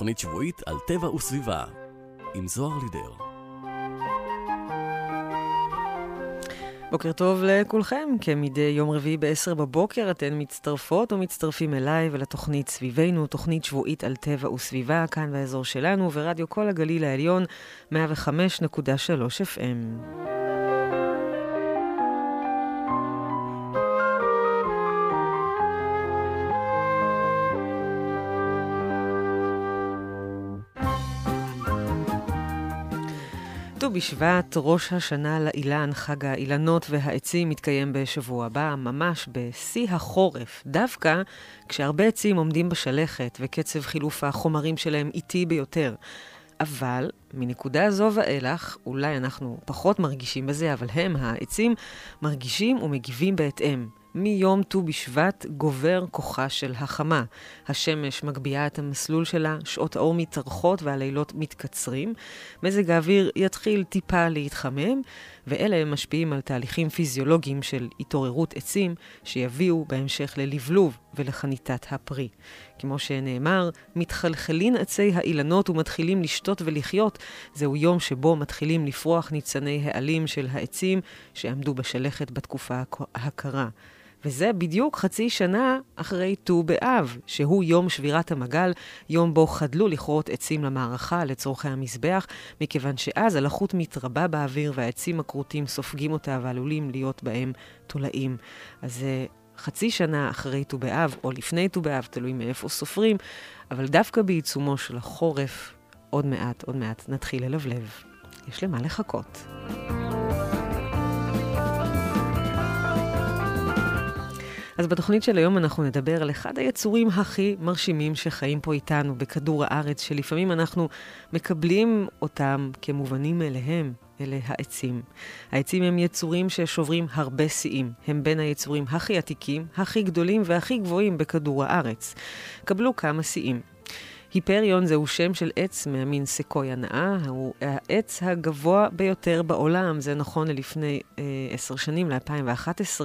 תוכנית שבועית על טבע וסביבה, עם זוהר לידר. בוקר טוב לכולכם, כמדי יום רביעי ב-10 בבוקר אתן מצטרפות או מצטרפים אליי ולתוכנית סביבנו, תוכנית שבועית על טבע וסביבה, כאן באזור שלנו, ורדיו כל הגליל העליון, 105.3 FM. ט"ו בשבט, ראש השנה לאילן, חג האילנות והעצים, מתקיים בשבוע הבא, ממש בשיא החורף, דווקא כשהרבה עצים עומדים בשלכת וקצב חילוף החומרים שלהם איטי ביותר. אבל מנקודה זו ואילך, אולי אנחנו פחות מרגישים בזה, אבל הם, העצים, מרגישים ומגיבים בהתאם. מיום ט"ו בשבט גובר כוחה של החמה. השמש מגביהה את המסלול שלה, שעות האור מתארכות והלילות מתקצרים. מזג האוויר יתחיל טיפה להתחמם, ואלה משפיעים על תהליכים פיזיולוגיים של התעוררות עצים, שיביאו בהמשך ללבלוב ולחניתת הפרי. כמו שנאמר, מתחלחלין עצי האילנות ומתחילים לשתות ולחיות. זהו יום שבו מתחילים לפרוח ניצני העלים של העצים שעמדו בשלכת בתקופה הקרה. וזה בדיוק חצי שנה אחרי ט"ו באב, שהוא יום שבירת המגל, יום בו חדלו לכרות עצים למערכה לצורכי המזבח, מכיוון שאז הלחות מתרבה באוויר והעצים הכרותים סופגים אותה ועלולים להיות בהם תולעים. אז חצי שנה אחרי ט"ו באב, או לפני ט"ו באב, תלוי מאיפה סופרים, אבל דווקא בעיצומו של החורף, עוד מעט, עוד מעט נתחיל ללבלב. יש למה לחכות. אז בתוכנית של היום אנחנו נדבר על אחד היצורים הכי מרשימים שחיים פה איתנו בכדור הארץ, שלפעמים אנחנו מקבלים אותם כמובנים מאליהם, אלה העצים. העצים הם יצורים ששוברים הרבה שיאים. הם בין היצורים הכי עתיקים, הכי גדולים והכי גבוהים בכדור הארץ. קבלו כמה שיאים. היפריון זהו שם של עץ מהמין סקויה נאה, הוא העץ הגבוה ביותר בעולם, זה נכון ללפני אה, עשר שנים, ל-2011.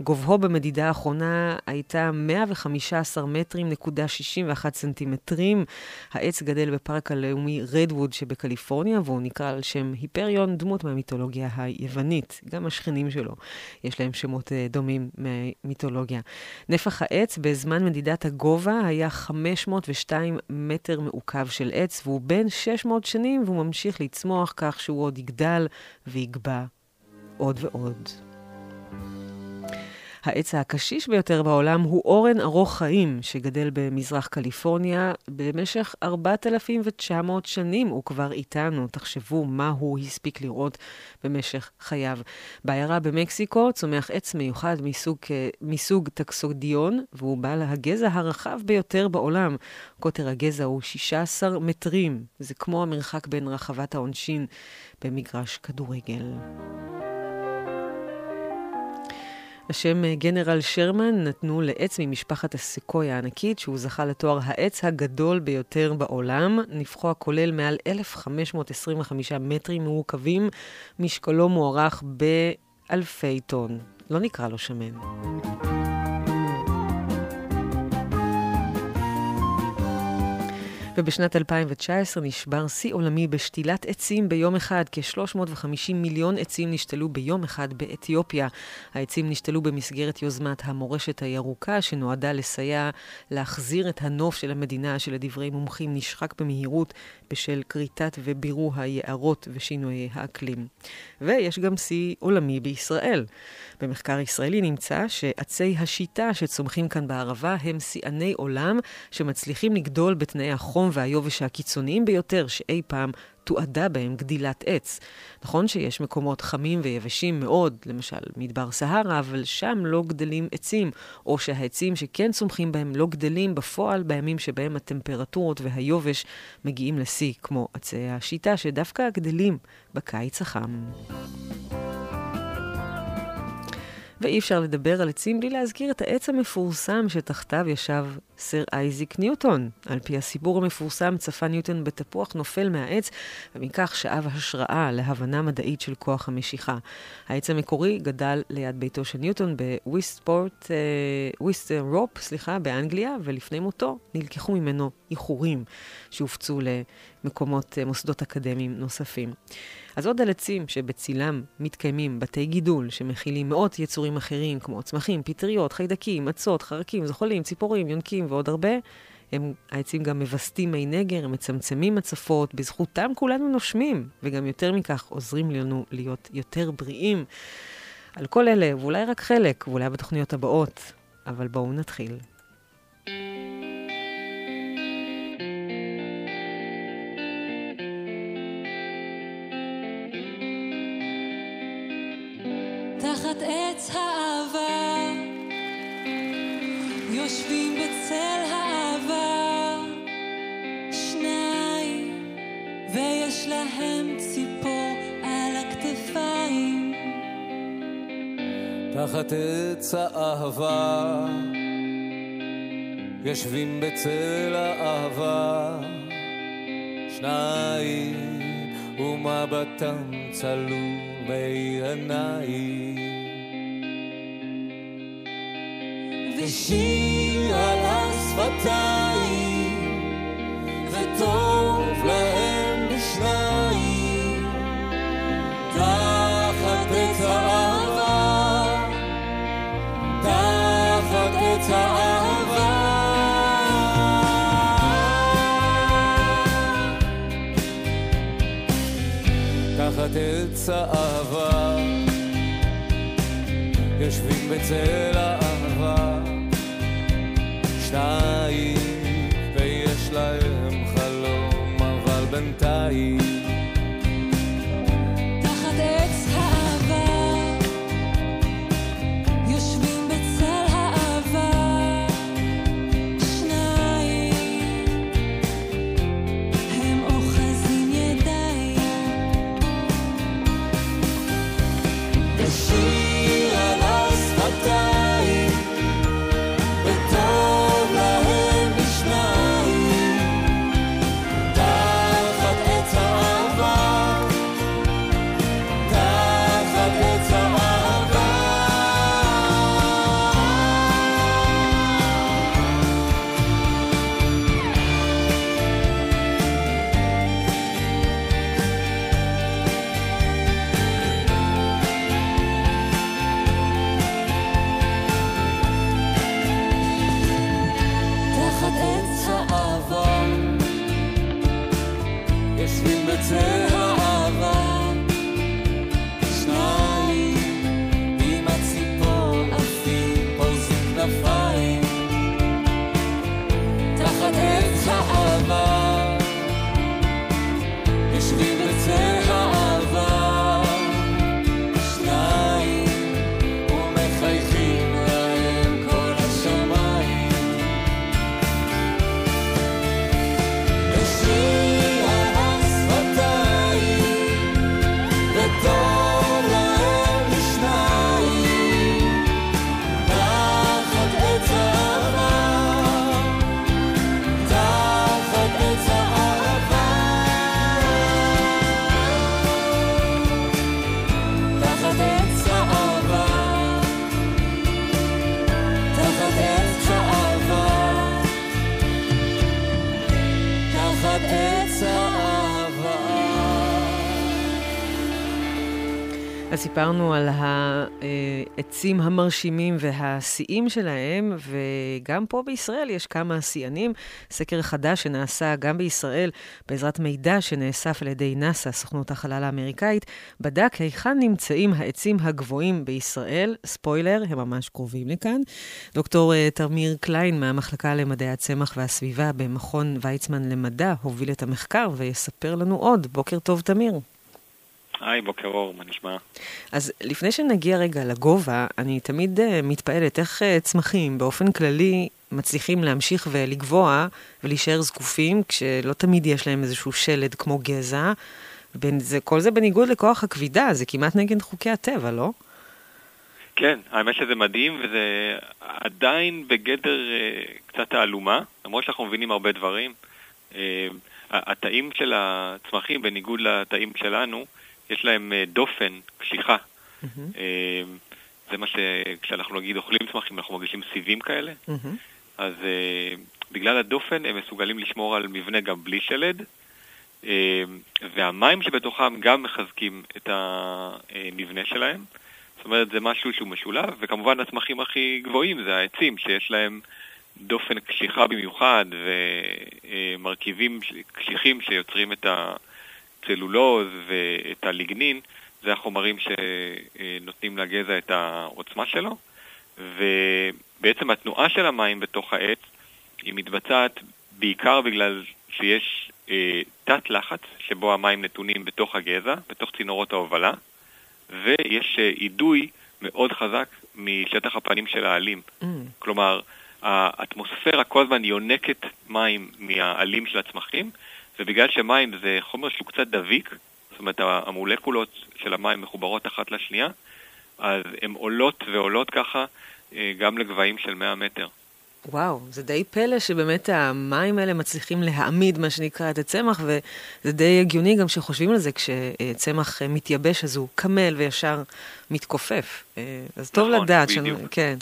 גובהו במדידה האחרונה הייתה 115 מטרים נקודה 61 סנטימטרים. העץ גדל בפארק הלאומי רדווד שבקליפורניה, והוא נקרא על שם היפריון, דמות מהמיתולוגיה היוונית. גם השכנים שלו, יש להם שמות אה, דומים מהמיתולוגיה. נפח העץ בזמן מדידת הגובה היה 502 מטר מעוקב של עץ, והוא בן 600 שנים, והוא ממשיך לצמוח כך שהוא עוד יגדל ויגבה עוד ועוד. העץ הקשיש ביותר בעולם הוא אורן ארוך חיים, שגדל במזרח קליפורניה במשך 4,900 שנים. הוא כבר איתנו, תחשבו מה הוא הספיק לראות במשך חייו. בעיירה במקסיקו צומח עץ מיוחד מסוג, מסוג טקסודיון, והוא בעל הגזע הרחב ביותר בעולם. קוטר הגזע הוא 16 מטרים. זה כמו המרחק בין רחבת העונשין במגרש כדורגל. השם אה, גנרל שרמן נתנו לעץ ממשפחת הסקויה הענקית, שהוא זכה לתואר העץ הגדול ביותר בעולם. נפחו הכולל מעל 1,525 מטרים מעוקבים, משקלו מוערך באלפי טון. לא נקרא לו שמן. ובשנת 2019 נשבר שיא עולמי בשתילת עצים ביום אחד. כ-350 מיליון עצים נשתלו ביום אחד באתיופיה. העצים נשתלו במסגרת יוזמת המורשת הירוקה, שנועדה לסייע להחזיר את הנוף של המדינה, שלדברי מומחים נשחק במהירות בשל כריתת ובירור היערות ושינויי האקלים. ויש גם שיא עולמי בישראל. במחקר ישראלי נמצא שעצי השיטה שצומחים כאן בערבה הם שיאני עולם שמצליחים לגדול בתנאי החום והיובש הקיצוניים ביותר שאי פעם תועדה בהם גדילת עץ. נכון שיש מקומות חמים ויבשים מאוד, למשל מדבר סהרה, אבל שם לא גדלים עצים, או שהעצים שכן צומחים בהם לא גדלים בפועל בימים שבהם הטמפרטורות והיובש מגיעים לשיא, כמו עצי השיטה, שדווקא גדלים בקיץ החם. ואי אפשר לדבר על עצים בלי להזכיר את העץ המפורסם שתחתיו ישב סר אייזיק ניוטון. על פי הסיפור המפורסם, צפה ניוטון בתפוח נופל מהעץ, ומכך שאב השראה להבנה מדעית של כוח המשיכה. העץ המקורי גדל ליד ביתו של ניוטון בוויסטפורט, וולסתורפ, סליחה, באנגליה, ולפני מותו נלקחו ממנו ייחורים שהופצו למקומות, אה, מוסדות אקדמיים נוספים. אז עוד על עצים שבצילם מתקיימים בתי גידול שמכילים מאות יצורים אחרים, כמו צמחים, פטריות, חיידקים, מצות, חרקים, זחולים, ציפורים, יונקים ועוד הרבה, הם, העצים גם מווסתים מי נגר, הם מצמצמים הצפות, בזכותם כולנו נושמים, וגם יותר מכך עוזרים לנו להיות יותר בריאים. על כל אלה, ואולי רק חלק, ואולי בתוכניות הבאות, אבל בואו נתחיל. תחת עץ האהבה, יושבים בצל האהבה, שניים, ויש להם ציפור על הכתפיים. תחת עץ האהבה, יושבים בצל האהבה, שניים, ומבטם צלול. בעיניי. ושיר על השפתיים, וטוב תחת עץ האהבה, יושבים בצל האהבה, שניים, ויש להם חלום, אבל בינתיים אז סיפרנו על העצים המרשימים והשיאים שלהם, וגם פה בישראל יש כמה שיאנים. סקר חדש שנעשה גם בישראל בעזרת מידע שנאסף על ידי נאס"א, סוכנות החלל האמריקאית, בדק היכן נמצאים העצים הגבוהים בישראל. ספוילר, הם ממש קרובים לכאן. דוקטור אה, תמיר קליין מהמחלקה למדעי הצמח והסביבה במכון ויצמן למדע הוביל את המחקר ויספר לנו עוד. בוקר טוב, תמיר. היי, בוקר אור, מה נשמע? אז לפני שנגיע רגע לגובה, אני תמיד uh, מתפעלת איך uh, צמחים באופן כללי מצליחים להמשיך ולגבוה ולהישאר זקופים, כשלא תמיד יש להם איזשהו שלד כמו גזע. בין זה, כל זה בניגוד לכוח הכבידה, זה כמעט נגד חוקי הטבע, לא? כן, האמת שזה מדהים, וזה עדיין בגדר אה, קצת תעלומה, למרות שאנחנו מבינים הרבה דברים. אה, התאים של הצמחים, בניגוד לתאים שלנו, יש להם אה, דופן, קשיחה. אה, זה מה שכשאנחנו נגיד אוכלים צמחים, אנחנו מרגישים סיבים כאלה. מהמם. אז אה, בגלל הדופן הם מסוגלים לשמור על מבנה גם בלי שלד, והמים שבתוכם גם מחזקים את המבנה שלהם. זאת אומרת, זה משהו שהוא משולב, וכמובן הצמחים הכי גבוהים זה העצים, שיש להם דופן קשיחה במיוחד, ומרכיבים קשיחים שיוצרים את הצלולוז ואת הליגנין, זה החומרים שנותנים לגזע את העוצמה שלו, ובעצם התנועה של המים בתוך העץ היא מתבצעת בעיקר בגלל שיש אה, תת לחץ שבו המים נתונים בתוך הגזע, בתוך צינורות ההובלה, ויש אה, אידוי מאוד חזק משטח הפנים של העלים. Mm, כלומר, האטמוספירה כל הזמן יונקת מים מהעלים של הצמחים, ובגלל שמים זה חומר שהוא קצת דביק, זאת אומרת המולקולות של המים מחוברות אחת לשנייה, אז הן עולות ועולות ככה אה, גם לגבהים של 100 מטר. וואו, זה די פלא שבאמת המים האלה מצליחים להעמיד, מה שנקרא, את הצמח, וזה די הגיוני גם שחושבים על זה כשצמח מתייבש, אז הוא קמל וישר מתכופף. אה, אז טוב נכון, לדעת. בדיוק. כן.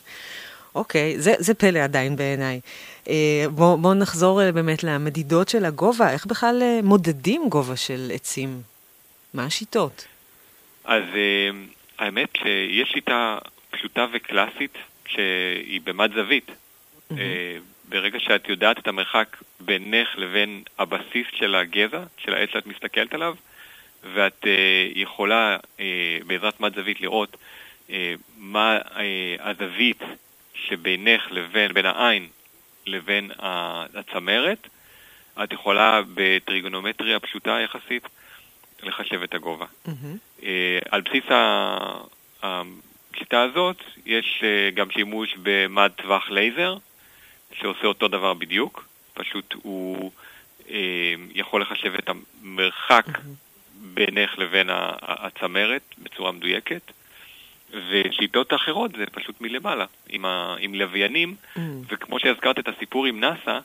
אוקיי, זה, זה פלא עדיין בעיניי. אה, בואו בוא נחזור אה, באמת למדידות של הגובה. איך בכלל אה, מודדים גובה של עצים? מה השיטות? אז אה, האמת שיש שיטה פשוטה וקלאסית שהיא במד זווית. אה, ברגע שאת יודעת את המרחק בינך לבין הבסיס של הגזע, של העץ שאת מסתכלת עליו, ואת אה, יכולה אה, בעזרת מד זווית לראות אה, מה אה, הזווית שבינך לבין, בין העין לבין הצמרת, את יכולה בטריגונומטריה פשוטה יחסית לחשב את הגובה. מהמם. אה, על בסיס השיטה הזאת יש אה, גם שימוש במד טווח לייזר, שעושה אותו דבר בדיוק, פשוט הוא אה, יכול לחשב את המרחק בינך לבין הצמרת בצורה מדויקת, ושיטות אחרות זה פשוט מלמעלה, עם, ה- עם לוויינים, Mm. וכמו שהזכרת את הסיפור עם נאסא,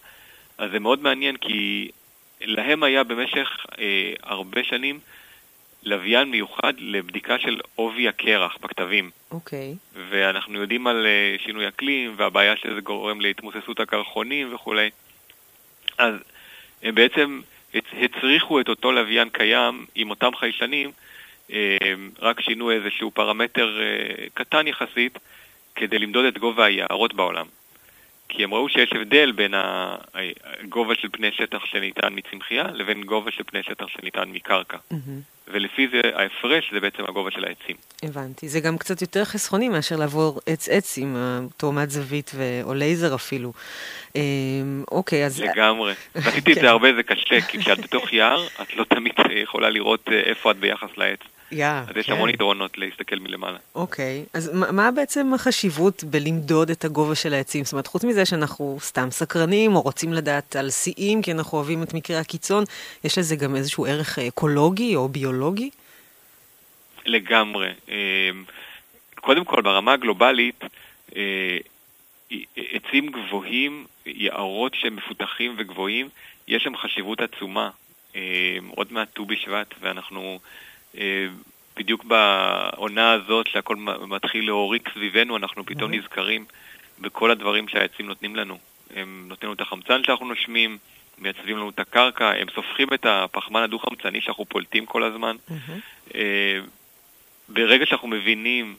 אז זה מאוד מעניין כי להם היה במשך אה, הרבה שנים לוויין מיוחד לבדיקה של עובי הקרח בכתבים. אוקיי. ואנחנו יודעים על אה, שינוי אקלים והבעיה שזה גורם להתמוססות הקרחונים וכולי. אז הם בעצם הצ- הצריכו את אותו לוויין קיים עם אותם חיישנים, אה, רק שינו איזשהו פרמטר אה, קטן יחסית כדי למדוד את גובה היערות בעולם. כי הם ראו שיש הבדל בין הגובה של פני שטח שניתן מצמחייה לבין גובה של פני שטח שניתן מקרקע. מהמם. ולפי זה ההפרש זה בעצם הגובה של העצים. הבנתי. זה גם קצת יותר חסכוני מאשר לעבור עץ-עץ עם אותו מד זווית ו... או לייזר אפילו. אה, אוקיי, אז... לגמרי. עשיתי את כן. זה הרבה, זה קשה, כי כשאת בתוך יער, את לא תמיד יכולה לראות אה, איפה את ביחס לעץ. יא, אז יש כן. המון יתרונות להסתכל מלמעלה. אוקיי, אז מה, מה בעצם החשיבות בלמדוד את הגובה של העצים? זאת אומרת, חוץ מזה שאנחנו סתם סקרנים, או רוצים לדעת על שיאים, כי אנחנו אוהבים את מקרי הקיצון, יש לזה גם איזשהו ערך אקולוגי או ביולוגי? לגמרי. אה, קודם כל, ברמה הגלובלית, אה, עצים גבוהים, יערות שהם מפותחים וגבוהים, יש שם חשיבות עצומה. אה, עוד מעט ט"ו בשבט, ואנחנו אה, בדיוק בעונה הזאת שהכל מתחיל להוריק סביבנו, אנחנו פתאום נזכרים בכל הדברים שהעצים נותנים לנו. הם נותנים לנו את החמצן שאנחנו נושמים, מייצבים לנו את הקרקע, הם סופחים את הפחמן הדו-חמצני שאנחנו פולטים כל הזמן. אה, ברגע שאנחנו מבינים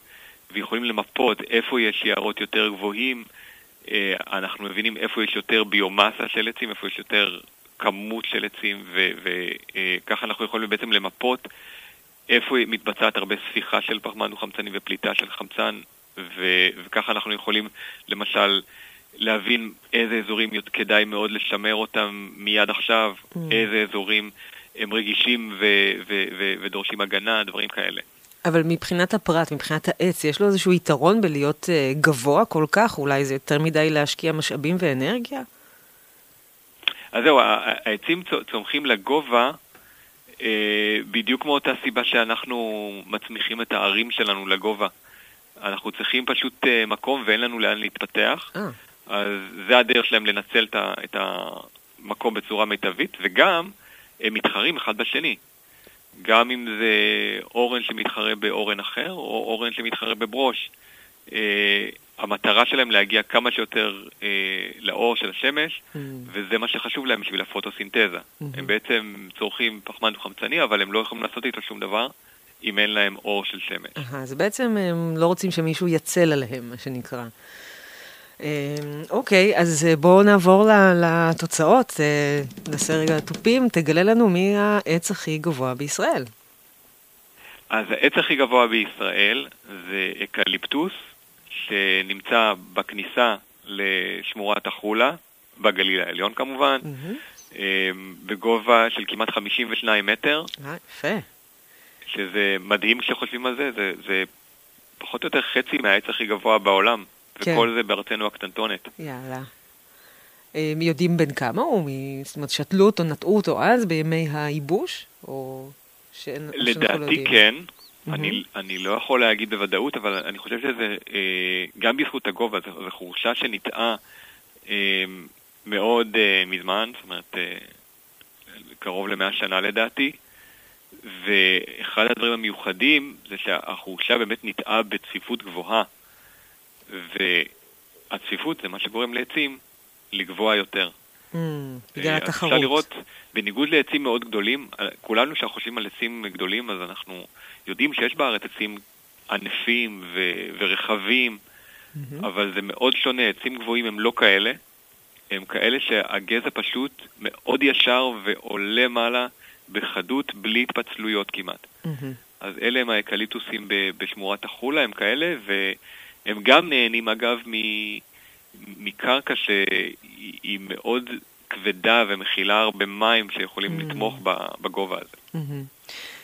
ויכולים למפות איפה יש יערות יותר גבוהים, אה, אנחנו מבינים איפה יש יותר ביומאסה של עצים, איפה יש יותר כמות של עצים, וככה אנחנו יכולים בעצם למפות איפה מתבצעת הרבה ספיחה של פחמן דו-חמצני ופליטה של חמצן, ו- וככה אנחנו יכולים למשל להבין איזה אזורים כדאי מאוד לשמר אותם מיד עכשיו, Mm. איזה אזורים הם רגישים ו- ו- ו- ודורשים הגנה, דברים כאלה. אבל מבחינת הפרט, מבחינת העץ, יש לו איזשהו יתרון בלהיות uh, גבוה כל כך? אולי זה יותר מדי להשקיע משאבים ואנרגיה? אז זהו, העצים צו- צומחים לגובה בדיוק מאותה סיבה שאנחנו מצמיחים את הערים שלנו לגובה. אנחנו צריכים פשוט אה, מקום ואין לנו לאן להתפתח. אה, אז זה הדרך שלהם לנצל את המקום בצורה מיטבית, וגם הם מתחרים אחד בשני. גם אם זה אורן שמתחרה באורן אחר, או אורן שמתחרה בברוש. המטרה שלהם להגיע כמה שיותר אה, לאור של השמש, Mm. וזה מה שחשוב להם בשביל הפוטוסינתזה. הם בעצם צורכים פחמן דו-חמצני, אבל הם לא יכולים לעשות איתו שום דבר אם אין להם אור של שמש. אהה, אז בעצם הם לא רוצים שמישהו יצל עליהם, מה שנקרא. אה, אוקיי, אז אה, בואו נעבור ל- לתוצאות. אה, נעשה רגע תופים, תגלה לנו מי העץ הכי גבוה בישראל. אז העץ הכי גבוה בישראל זה אקליפטוס, שנמצא בכניסה לשמורת החולה, בגליל העליון כמובן. אה, בגובה של כמעט 52 מטר, אה, יפה. שזה מדהים כשחושבים על זה, זה, זה פחות או יותר חצי מהעץ הכי גבוה בעולם, כן. וכל זה בארצנו הקטנטונת. יאללה. אה, יודעים בן כמה הוא? זאת אומרת, שתלו אותו, נטעו אותו אז בימי הייבוש? או שאין... לא לדעתי? כן. מהמם. אני, אני לא יכול להגיד בוודאות, אבל אני חושב שזה אה, גם בזכות הגובה, זו חורשה שניטעה אה, מאוד אה, מזמן, זאת אומרת, אה, קרוב למאה שנה לדעתי, ואחד הדברים המיוחדים זה שהחורשה באמת ניטעה בצפיפות גבוהה, והצפיפות זה מה שגורם לעצים לגבוה יותר. בגלל אה, אז התחרות. אפשר לראות, בניגוד לעצים מאוד גדולים, אה, כולנו שאנחנו חושבים על עצים גדולים, אז אנחנו יודעים שיש בארץ עצים ענפים ו- ורחבים, מהמם. אבל זה מאוד שונה, עצים גבוהים הם לא כאלה, הם כאלה שהגזע פשוט מאוד ישר ועולה מעלה בחדות בלי התפצלויות כמעט. מהמם. אז אלה הם האקליטוסים בשמורת החולה, הם כאלה, והם גם נהנים אגב מ- מקרקע שהיא היא מאוד כבדה ומכילה הרבה מים שיכולים Mm. לתמוך בגובה הזה. מהמם.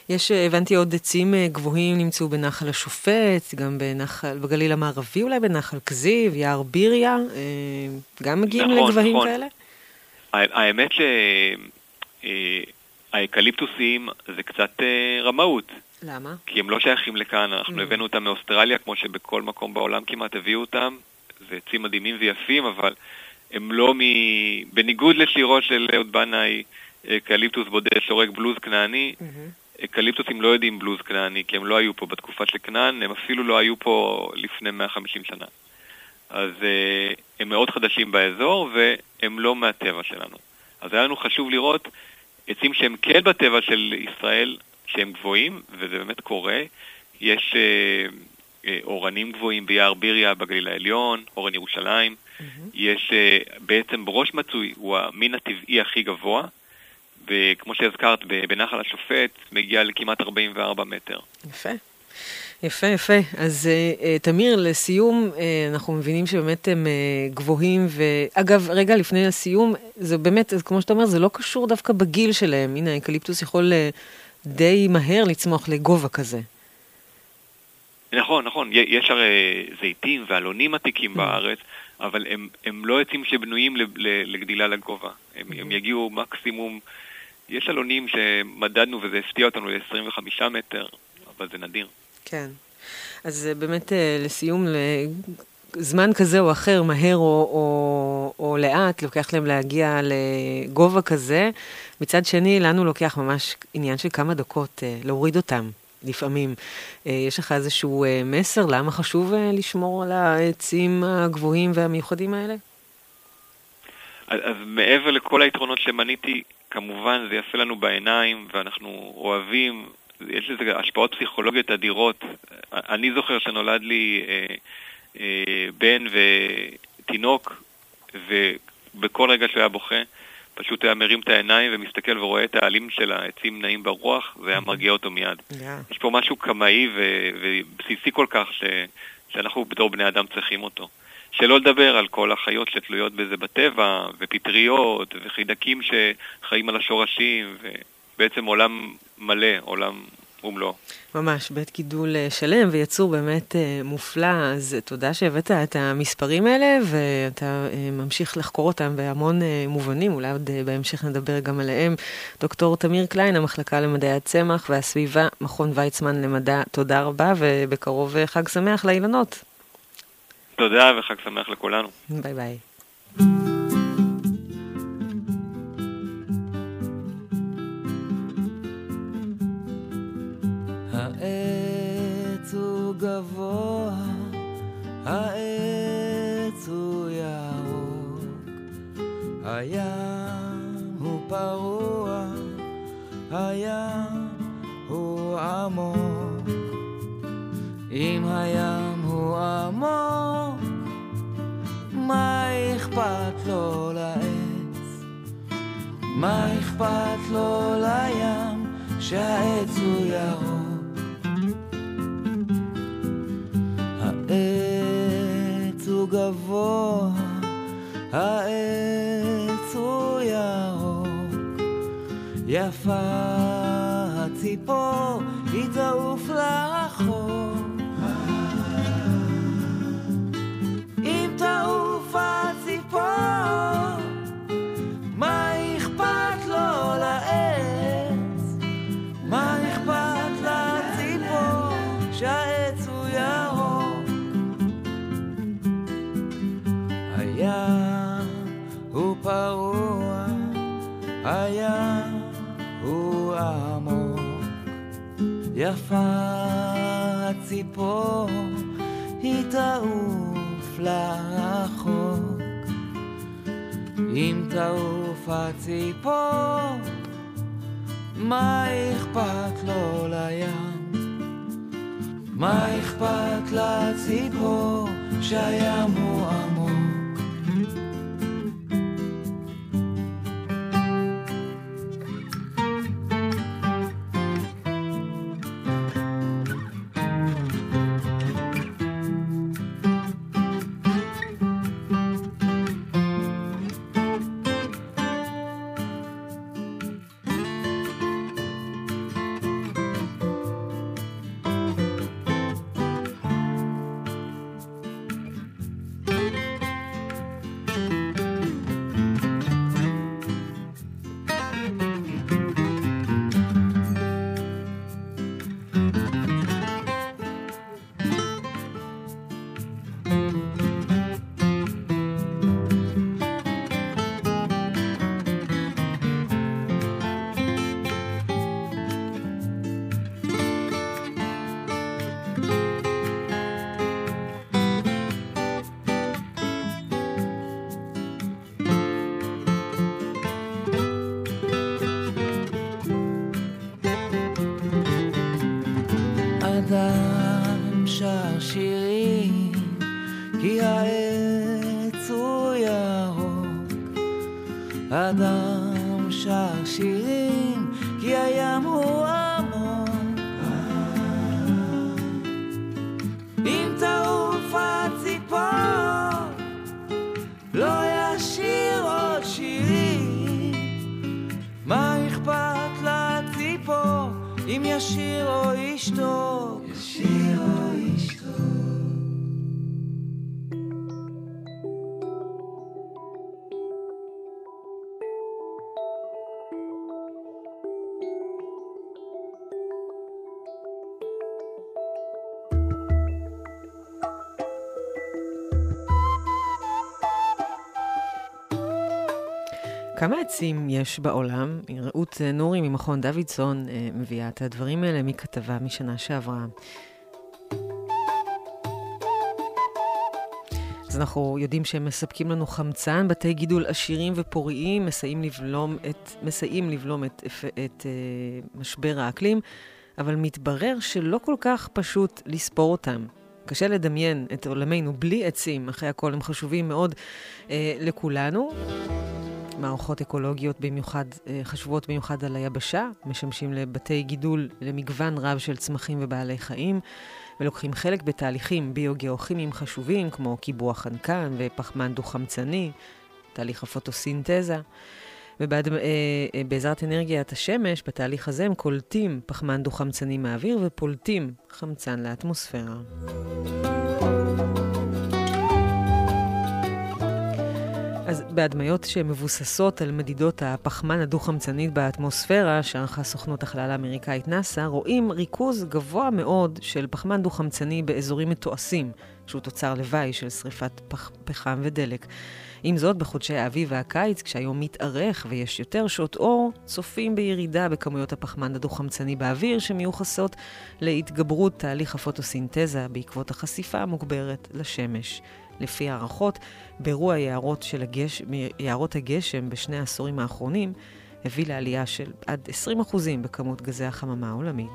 יש, אה, הבנתי, עוד עצים אה, גבוהים נמצאו בנחל השופט, גם בנחל, בגליל המערבי אולי, בנחל כזיב, יער ביריה, אה, גם מגיעים נכון, לגבהים נכון. כאלה? האמת שהאקליפטוסים זה קצת רמאות, למה? כי הם לא שייכים לכאן, אנחנו Mm. הבאנו אותם מאוסטרליה, כמו שבכל מקום בעולם כמעט הביאו אותם, זה עצים מדהימים ויפים, אבל הם לא מ... בניגוד לשירו של אהוד בנאי, אקליפטוס בודד שורק בלוז כנעני, מהמם. אקליפטוסים לא יודעים בלוז כנעני, כי הם לא היו פה בתקופה של כנען, הם אפילו לא היו פה לפני 150 שנה. אז אה, הם מאוד חדשים באזור, והם לא מהטבע שלנו. אז היה לנו חשוב לראות עצים שהם כן בטבע של ישראל, שהם גבוהים, וזה באמת קורה. יש אה, אה, אורנים גבוהים ביער ביריה בגליל העליון, אורן ירושלים. מהמם. יש אה, בעצם בראש מצוי, הוא המין הטבעי הכי גבוה, וכמו שהזכרת, בנחל השופט מגיע לכמעט 44 מטר. יפה. יפה, יפה. אז אה, אה, תמיר, לסיום, אה, אנחנו מבינים שבאמת הם אה, גבוהים, ואגב, רגע לפני הסיום, זה באמת, כמו שאתה אומר, זה לא קשור דווקא בגיל שלהם. הנה, האקליפטוס יכול אה, די מהר לצמוח לגובה כזה. נכון, נכון, יש הרי זיתים ואלונים עתיקים Mm. בארץ, אבל הם, הם לא עצים שבנויים לגדילה לגובה. הם. הם יגיעו מקסימום, יש אלונים שמדדנו וזה הפתיע אותנו ל-25 מטר, אבל זה נדיר. כן. אז אה, באמת, אה, לסיום, זמן כזה או אחר, מהר או, או, או לאט, לוקח להם להגיע לגובה כזה. מצד שני, לנו לוקח ממש עניין של כמה דקות אה, להוריד אותם. לפעמים. אה, יש לך איזשהו אה, מסר למה חשוב אה, לשמור על העצים הגבוהים והמיוחדים האלה? אז, אז מעבר לכל היתרונות שמניתי, כמובן זה יפה לנו בעיניים ואנחנו אוהבים, יש לזה השפעות פסיכולוגיות אדירות. אני זוכר שנולד לי אה, אה, בן ותינוק, ובכל רגע שהוא היה בוכה, פשוט היה מרים את העיניים ומסתכל ורואה את העלים של העצים נעים ברוח, זה היה מרגיע אותו מיד. Yeah. יש פה משהו קמאי ו- ובסיסי כל כך ש- שאנחנו בתור בני אדם צריכים אותו. שלא לדבר על כל החיות שתלויות בזה בטבע, ופטריות, וחידקים שחיים על השורשים, ובעצם עולם מלא, עולם ומלואו. ממש, בית גידול אה, שלם ויצור באמת אה, מופלא, אז תודה שהבאת את המספרים האלה, ואתה אה, ממשיך לחקור אותם בהמון מובנים, אולי עוד בהמשך נדבר גם עליהם. דוקטור תמיר קליין, המחלקה למדעי הצמח והסביבה, מכון ויצמן למדע, תודה רבה, ובקרוב חג שמח לאילנות. תודה וחג שמח לכולנו. ביי ביי. הים הוא פרוע, הים הוא עמוק. אם הים הוא עמוק, מה אכפת לו לעץ? מה אכפת לו לים שהעץ הוא ירוק? גבוה, העץ יפה הציפור, יפה הציפור, היא תעוף לרחוק. אם תעוף הציפור, מה אכפת לו לים? מה אכפת לציפור שהים הוא עמוק? עצים יש בעולם? רעות נורי ממכון דוידסון אה, מביאה את הדברים האלה מכתבה משנה שעברה. אז אנחנו יודעים שהם מספקים לנו חמצן, בתי גידול עשירים ופוריים, מסייעים לבלום את, מסייעים לבלום את, את, את uh, משבר האקלים, אבל מתברר שלא כל כך פשוט לספור אותם. קשה לדמיין את עולמנו בלי עצים, אחרי הכל הם חשובים מאוד uh, לכולנו. מערכות אקולוגיות במיוחד, אה, חשובות במיוחד על היבשה, משמשים לבתי גידול למגוון רב של צמחים ובעלי חיים, ולוקחים חלק בתהליכים ביוגיאוכימיים חשובים, כמו קיבוע חנקן ופחמן דו-חמצני, תהליך הפוטוסינתזה. ובעזרת אנרגיית השמש, בתהליך הזה הם קולטים פחמן דו-חמצני מהאוויר ופולטים חמצן לאטמוספירה. אז בהדמיות שמבוססות על מדידות הפחמן הדו-חמצנית באטמוספירה, שערכה סוכנות החלל האמריקאית נאס"א, רואים ריכוז גבוה מאוד של פחמן דו-חמצני באזורים מתועשים, שהוא תוצר לוואי של שריפת פח, פחם ודלק. עם זאת, בחודשי האביב והקיץ, כשהיום מתארך ויש יותר שעות אור, צופים בירידה בכמויות הפחמן הדו-חמצני באוויר, שמיוחסות להתגברות תהליך הפוטוסינתזה בעקבות החשיפה המוגברת לשמש. לפי הערכות, באירוע יערות, הגש... יערות הגשם בשני העשורים האחרונים, הביא לעלייה של עד 20% בכמות גזי החממה העולמית.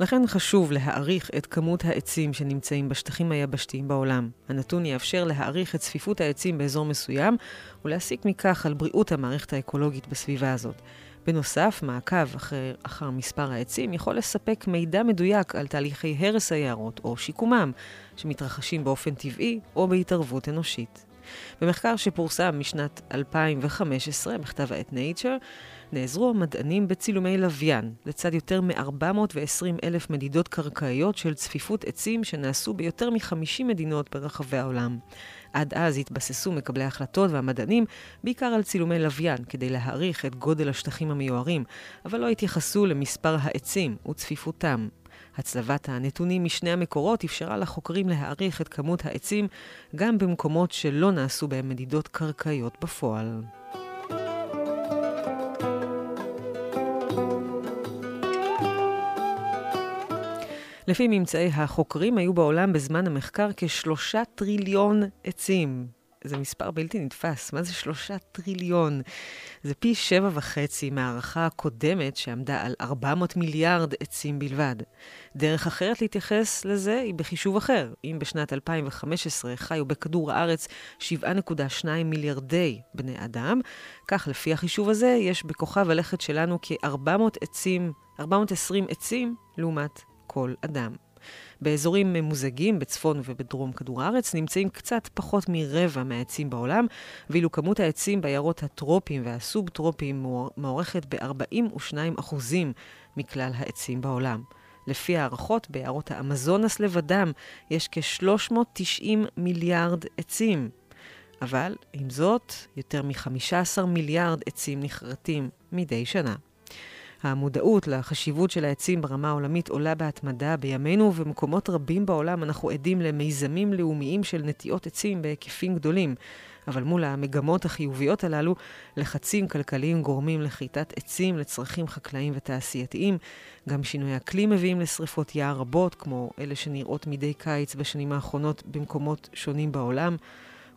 לכן חשוב להעריך את כמות העצים שנמצאים בשטחים היבשתיים בעולם. הנתון יאפשר להעריך את צפיפות העצים באזור מסוים ולהסיק מכך על בריאות המערכת האקולוגית בסביבה הזאת. בנוסף, מעקב אחר, אחר מספר העצים יכול לספק מידע מדויק על תהליכי הרס היערות או שיקומם, שמתרחשים באופן טבעי או בהתערבות אנושית. במחקר שפורסם משנת 2015 בכתב העת Nature, נעזרו המדענים בצילומי לוויין, לצד יותר מ-420 אלף מדידות קרקעיות של צפיפות עצים שנעשו ביותר מ-50 מדינות ברחבי העולם. עד אז התבססו מקבלי ההחלטות והמדענים בעיקר על צילומי לוויין, כדי להעריך את גודל השטחים המיוערים, אבל לא התייחסו למספר העצים וצפיפותם. הצלבת הנתונים משני המקורות אפשרה לחוקרים להעריך את כמות העצים גם במקומות שלא נעשו בהם מדידות קרקעיות בפועל. לפי ממצאי החוקרים, היו בעולם בזמן המחקר כשלושה טריליון עצים. זה מספר בלתי נתפס. מה זה שלושה טריליון? זה פי שבע וחצי מהערכה הקודמת שעמדה על 400 מיליארד עצים בלבד. דרך אחרת להתייחס לזה היא בחישוב אחר. אם בשנת 2015 חיו בכדור הארץ 7.2 מיליארדי בני אדם, כך לפי החישוב הזה יש בכוכב הלכת שלנו כ-400 עצים, 420 עצים לעומת כל אדם. באזורים ממוזגים בצפון ובדרום כדור הארץ נמצאים קצת פחות מרבע מהעצים בעולם, ואילו כמות העצים בעיירות הטרופיים והסוב-טרופיים מוערכת ב-42% מכלל העצים בעולם. לפי הערכות, ביערות האמזונס לבדם יש כ-390 מיליארד עצים. אבל, עם זאת, יותר מ-15 מיליארד עצים נכרתים מדי שנה. המודעות לחשיבות של העצים ברמה העולמית עולה בהתמדה בימינו, ובמקומות רבים בעולם אנחנו עדים למיזמים לאומיים של נטיעות עצים בהיקפים גדולים. אבל מול המגמות החיוביות הללו, לחצים כלכליים גורמים לכריתת עצים לצרכים חקלאיים ותעשייתיים. גם שינוי אקלים מביאים לשרפות יער רבות, כמו אלה שנראות מדי קיץ בשנים האחרונות במקומות שונים בעולם.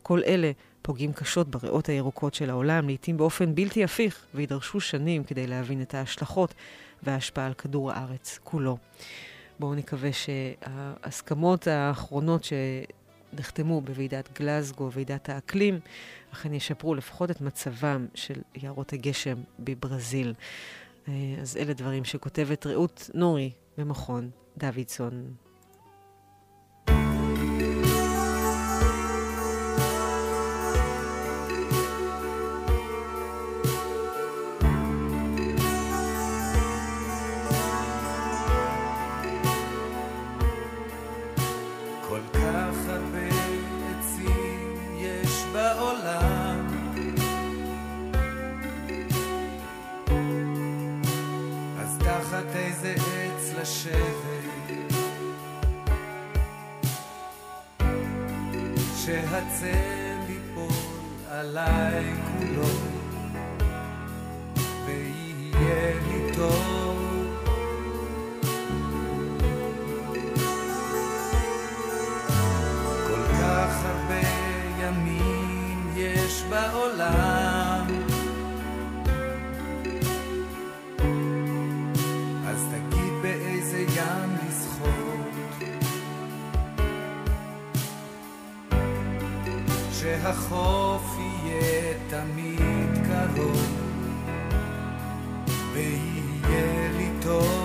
כל אלה פוגעים קשות בריאות הירוקות של העולם, לעתים באופן בלתי הפיך, וידרשו שנים כדי להבין את ההשלכות וההשפעה על כדור הארץ כולו. בואו נקווה שההסכמות האחרונות שנחתמו בוועידת גלזגו, ועידת האקלים, אכן ישפרו לפחות את מצבם של יערות הגשם בברזיל. אז אלה דברים שכותבת רעות נורי במכון דוידסון. שהצל ייפול עליי כולו ויהיה לי טוב שהחוף יהיה תמיד קרוב ויהיה לי טוב.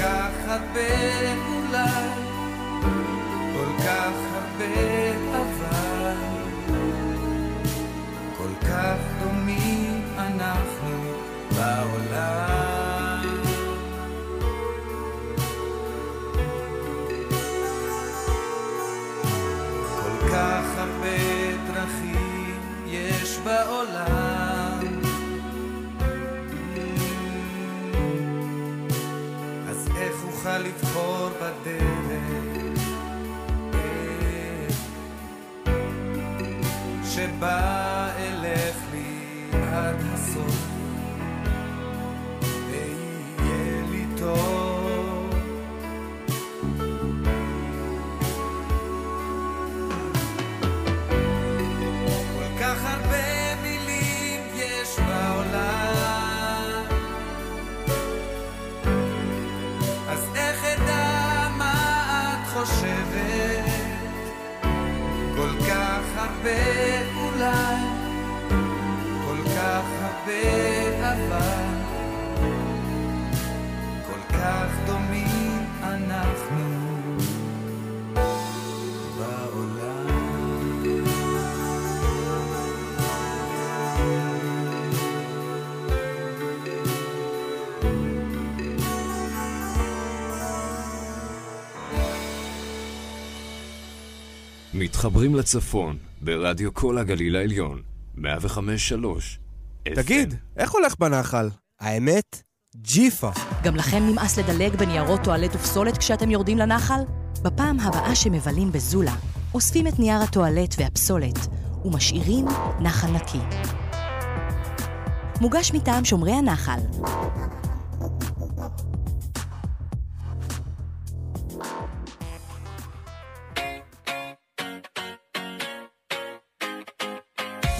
כך הרבה אולי, כל כך הרבה מתחברים לצפון ברדיו כל הגליל העליון, 105-3. תגיד, איך הולך בנחל? האמת? ג'יפה. גם לכם נמאס לדלג בניירות טואלט ופסולת כשאתם יורדים לנחל? בפעם הבאה שמבלים בזולה, אוספים את נייר הטואלט והפסולת ומשאירים נחל נקי. מוגש מטעם שומרי הנחל.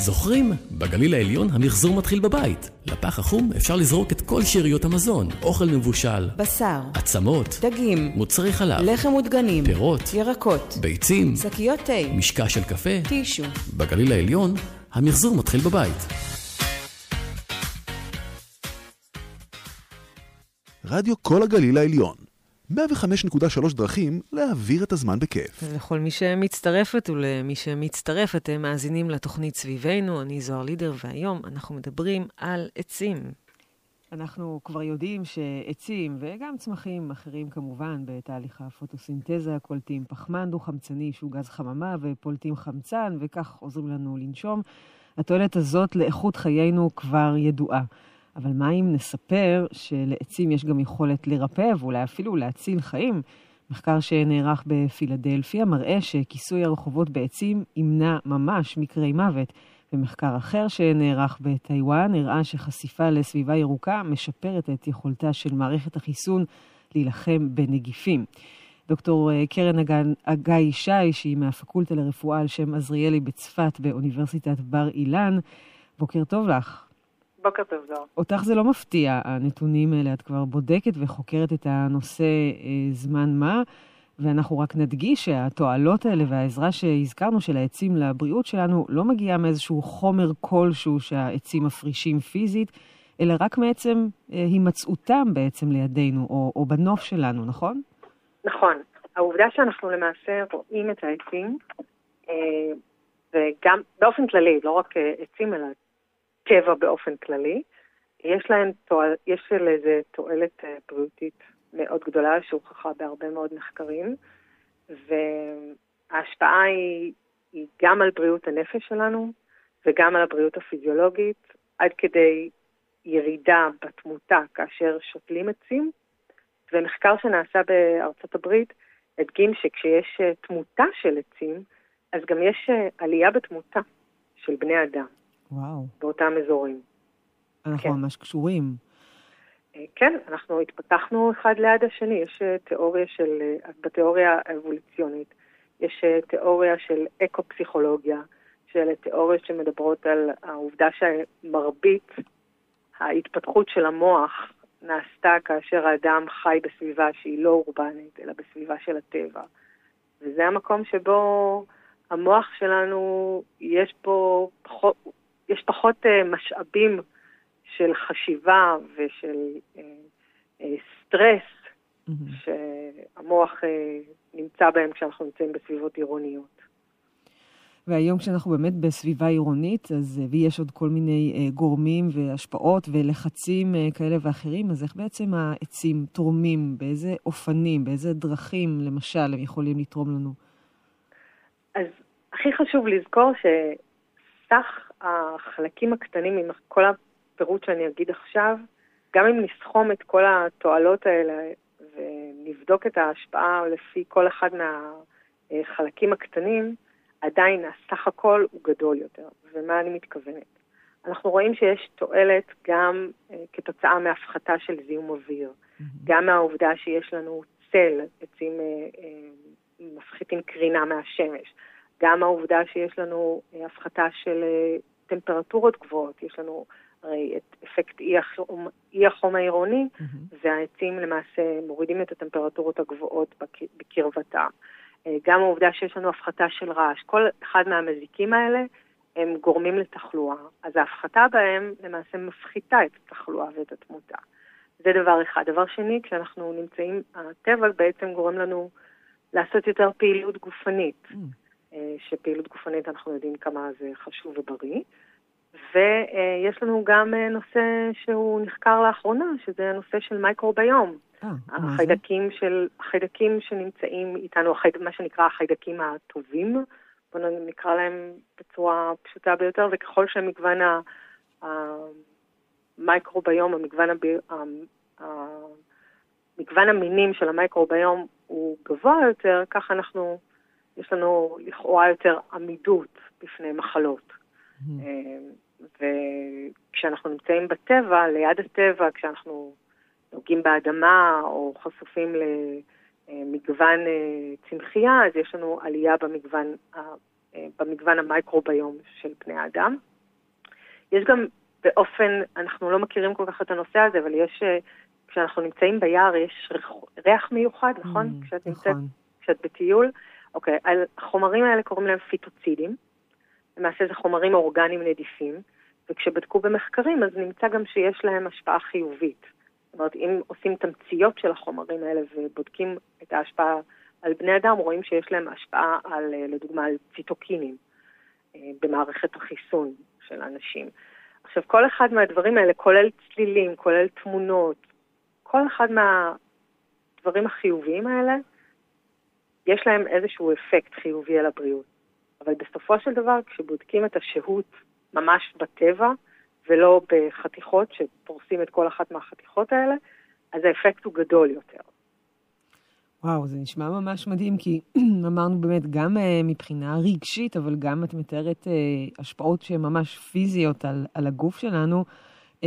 זוכרים? בגליל העליון המחזור מתחיל בבית. לפח החום אפשר לזרוק את כל שאריות המזון, אוכל מבושל, בשר, עצמות, דגים, מוצרי חלב, לחם ודגנים, פירות, ירקות, ביצים, שקיות תה, משקע של קפה. טישו. בגליל העליון המחזור מתחיל בבית. רדיו כל הגליל העליון. 105.3 דרכים להעביר את הזמן בכיף. לכל מי שמצטרפת ולמי שמצטרף, אתם מאזינים לתוכנית סביבנו, אני זוהר לידר, והיום אנחנו מדברים על עצים. אנחנו כבר יודעים שעצים, וגם צמחים אחרים כמובן, בתהליך הפוטוסינתזה, קולטים פחמן דו-חמצני שהוא גז חממה, ופולטים חמצן, וכך עוזרים לנו לנשום. התועלת הזאת לאיכות חיינו כבר ידועה. אבל מה אם נספר שלעצים יש גם יכולת לרפא ואולי אפילו להציל חיים? מחקר שנערך בפילדלפיה מראה שכיסוי הרחובות בעצים ימנע ממש מקרי מוות. ומחקר אחר שנערך בטיוואן הראה שחשיפה לסביבה ירוקה משפרת את יכולתה של מערכת החיסון להילחם בנגיפים. דוקטור קרן אגאי ישי, שהיא מהפקולטה לרפואה על שם עזריאלי בצפת באוניברסיטת בר אילן, בוקר טוב לך. בוקר טוב, זוהר. אותך זה לא מפתיע, הנתונים האלה. את כבר בודקת וחוקרת את הנושא אה, זמן מה, ואנחנו רק נדגיש שהתועלות האלה והעזרה שהזכרנו של העצים לבריאות שלנו לא מגיעה מאיזשהו חומר כלשהו שהעצים מפרישים פיזית, אלא רק מעצם אה, הימצאותם בעצם לידינו, או, או בנוף שלנו, נכון? נכון. העובדה שאנחנו למעשה רואים את העצים, אה, וגם באופן כללי, לא רק עצים, אלא טבע באופן כללי, יש להם תועל, יש לזה תועלת אה, בריאותית מאוד גדולה שהוכחה בהרבה מאוד מחקרים, וההשפעה היא, היא גם על בריאות הנפש שלנו וגם על הבריאות הפיזיולוגית, עד כדי ירידה בתמותה כאשר שותלים עצים, ומחקר שנעשה בארצות הברית הדגים שכשיש אה, תמותה של עצים, אז גם יש אה, עלייה בתמותה של בני אדם. וואו. באותם אזורים. אנחנו כן. ממש קשורים. אה, כן, אנחנו התפתחנו אחד ליד השני. יש אה, תיאוריה של, אה, בתיאוריה האבולוציונית, יש תיאוריה של אקו-פסיכולוגיה, שאלה תיאוריות שמדברות על העובדה שמרבית ההתפתחות של המוח נעשתה כאשר האדם חי בסביבה שהיא לא אורבנית, אלא בסביבה של הטבע. וזה המקום שבו המוח שלנו, יש בו פחות, יש פחות אה, משאבים של חשיבה ושל אה, אה, סטרס מהמם. שהמוח נמצא בהם כשאנחנו נמצאים בסביבות עירוניות. והיום כשאנחנו באמת בסביבה עירונית, אז, ויש עוד כל מיני גורמים והשפעות ולחצים כאלה ואחרים, אז איך בעצם העצים תורמים? באיזה אופנים, באיזה דרכים, למשל, הם יכולים לתרום לנו? אז הכי חשוב לזכור שסך החלקים הקטנים עם כל הפירוט שאני אגיד עכשיו, גם אם נסכום את כל התועלות האלה ונבדוק את ההשפעה לפי כל אחד מהחלקים הקטנים, עדיין הסך הכל הוא גדול יותר. ומה אני מתכוונת? אנחנו רואים שיש תועלת גם אה, כתוצאה מהפחתה של זיהום אוויר, גם מהעובדה שיש לנו צל, עצים אה, אה, מפחיתים קרינה מהשמש, גם העובדה שיש לנו הפחתה של טמפרטורות גבוהות, יש לנו הרי את אפקט אי החום, אי החום העירוני, והעצים למעשה מורידים את הטמפרטורות הגבוהות בק- בקרבתם. אה, גם העובדה שיש לנו הפחתה של רעש, כל אחד מהמזיקים האלה הם גורמים לתחלואה, אז ההפחתה בהם למעשה מפחיתה את התחלואה ואת התמותה. זה דבר אחד. דבר שני, כשאנחנו נמצאים, הטבע בעצם גורם לנו לעשות יותר פעילות גופנית, אה, שפעילות גופנית אנחנו יודעים כמה זה חשוב ובריא. ויש לנו גם אה, נושא שהוא נחקר לאחרונה, שזה הנושא של מייקרוביום. אה, החיידקים של, החיידקים שנמצאים איתנו, החייד, מה שנקרא החיידקים הטובים, בואו נקרא להם בצורה פשוטה ביותר, וככל שמגוון ה- המייקרוביום, המגוון, הבי, ה- ה- מגוון המינים של המייקרוביום הוא גבוה יותר, ככה אנחנו, יש לנו לכאורה יותר עמידות בפני מחלות. אה, וכשאנחנו נמצאים בטבע, ליד הטבע, כשאנחנו נוגעים באדמה או חשופים למגוון אה, צמחייה, אז יש לנו עלייה במגוון, ה- אה, במגוון המייקרוביום של פני האדם. יש גם באופן, אנחנו לא מכירים כל כך את הנושא הזה, אבל יש, אה, כשאנחנו נמצאים ביער, יש ריח, מיוחד, נכון? Mm, כשאת נמצאת, נכון. כשאת בטיול. אוקיי, החומרים האלה קוראים להם פיטוצידים. למעשה זה חומרים אורגניים נדיפים, וכשבדקו במחקרים אז נמצא גם שיש להם השפעה חיובית. זאת אומרת, אם עושים תמציות של החומרים האלה ובודקים את ההשפעה על בני אדם, רואים שיש להם השפעה על, אה, לדוגמה, על ציטוקינים אה, במערכת החיסון של האנשים. עכשיו, כל אחד מהדברים האלה, כולל צלילים, כולל תמונות, כל אחד מהדברים החיוביים האלה, יש להם איזשהו אפקט חיובי על הבריאות. אבל בסופו של דבר, כשבודקים את השהות ממש בטבע, ולא בחתיכות שפורסים את כל אחת מהחתיכות האלה, אז האפקט הוא גדול יותר. וואו, זה נשמע ממש מדהים, כי אמרנו באמת, גם uh, מבחינה רגשית, אבל גם את מתארת uh, השפעות שהן ממש פיזיות על, על הגוף שלנו. Uh,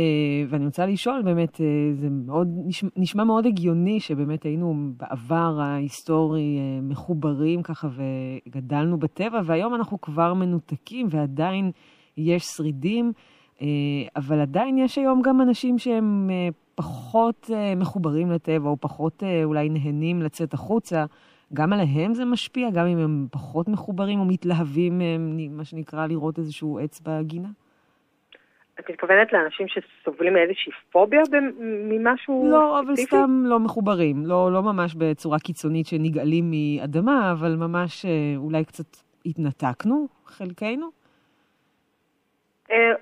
ואני רוצה לשאול, באמת, uh, זה מאוד, נשמע, נשמע מאוד הגיוני שבאמת היינו בעבר ההיסטורי uh, מחוברים ככה וגדלנו בטבע, והיום אנחנו כבר מנותקים ועדיין יש שרידים, אבל עדיין יש היום גם אנשים שהם פחות מחוברים לטבע, או פחות אולי נהנים לצאת החוצה. גם עליהם זה משפיע, גם אם הם פחות מחוברים או מתלהבים, מה שנקרא, לראות איזשהו עץ בגינה? את מתכוונת לאנשים שסובלים מאיזושהי פוביה ממשהו לא, אבל סתם לא מחוברים. לא, לא ממש בצורה קיצונית שנגאלים מאדמה, אבל ממש אה, אולי קצת התנתקנו, חלקנו. אה,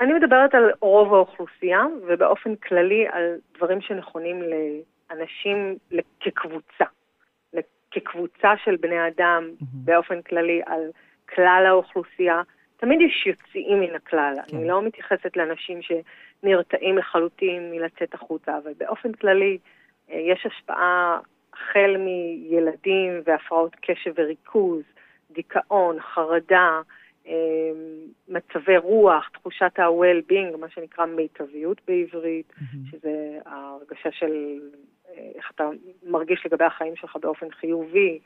אני מדברת על רוב האוכלוסייה, ובאופן כללי על דברים שנכונים לאנשים כקבוצה. כקבוצה של בני אדם, באופן כללי על כלל האוכלוסייה. תמיד יש יוצאים מן הכלל. כן. אני לא מתייחסת לאנשים שנרתעים לחלוטין מלצאת החוצה, אבל באופן כללי יש השפעה החל מילדים והפרעות קשב וריכוז, דיכאון, חרדה, מצבי רוח, תחושת ה-well-being, מה שנקרא מיטביות בעברית, mm-hmm. שזה ההרגשה של איך אתה מרגיש לגבי החיים שלך באופן חיובי,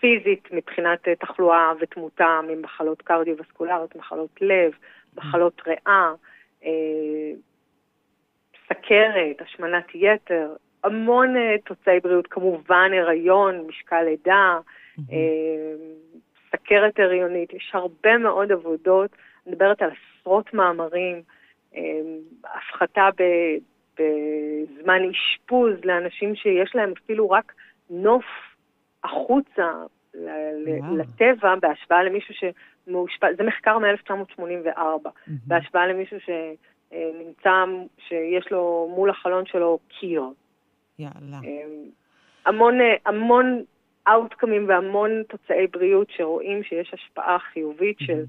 פיזית מבחינת תחלואה ותמותה ממחלות קרדיו-וסקולריות, מחלות לב, מחלות ריאה, אה, סכרת, השמנת יתר, המון תוצאי בריאות, כמובן הריון, משקל לידה, אה, סוכרת הריונית, יש הרבה מאוד עבודות, אני מדברת על עשרות מאמרים, אה, הפחתה ב, בזמן אשפוז לאנשים שיש להם אפילו רק נוף החוצה לטבע, בהשוואה למישהו שמאושפז, זה מחקר מ-1984, mm-hmm. בהשוואה למישהו שנמצא, שיש לו מול החלון שלו קיר. יאללה. אמ, המון, המון אאוטקאמים והמון תוצאי בריאות שרואים שיש השפעה חיובית. של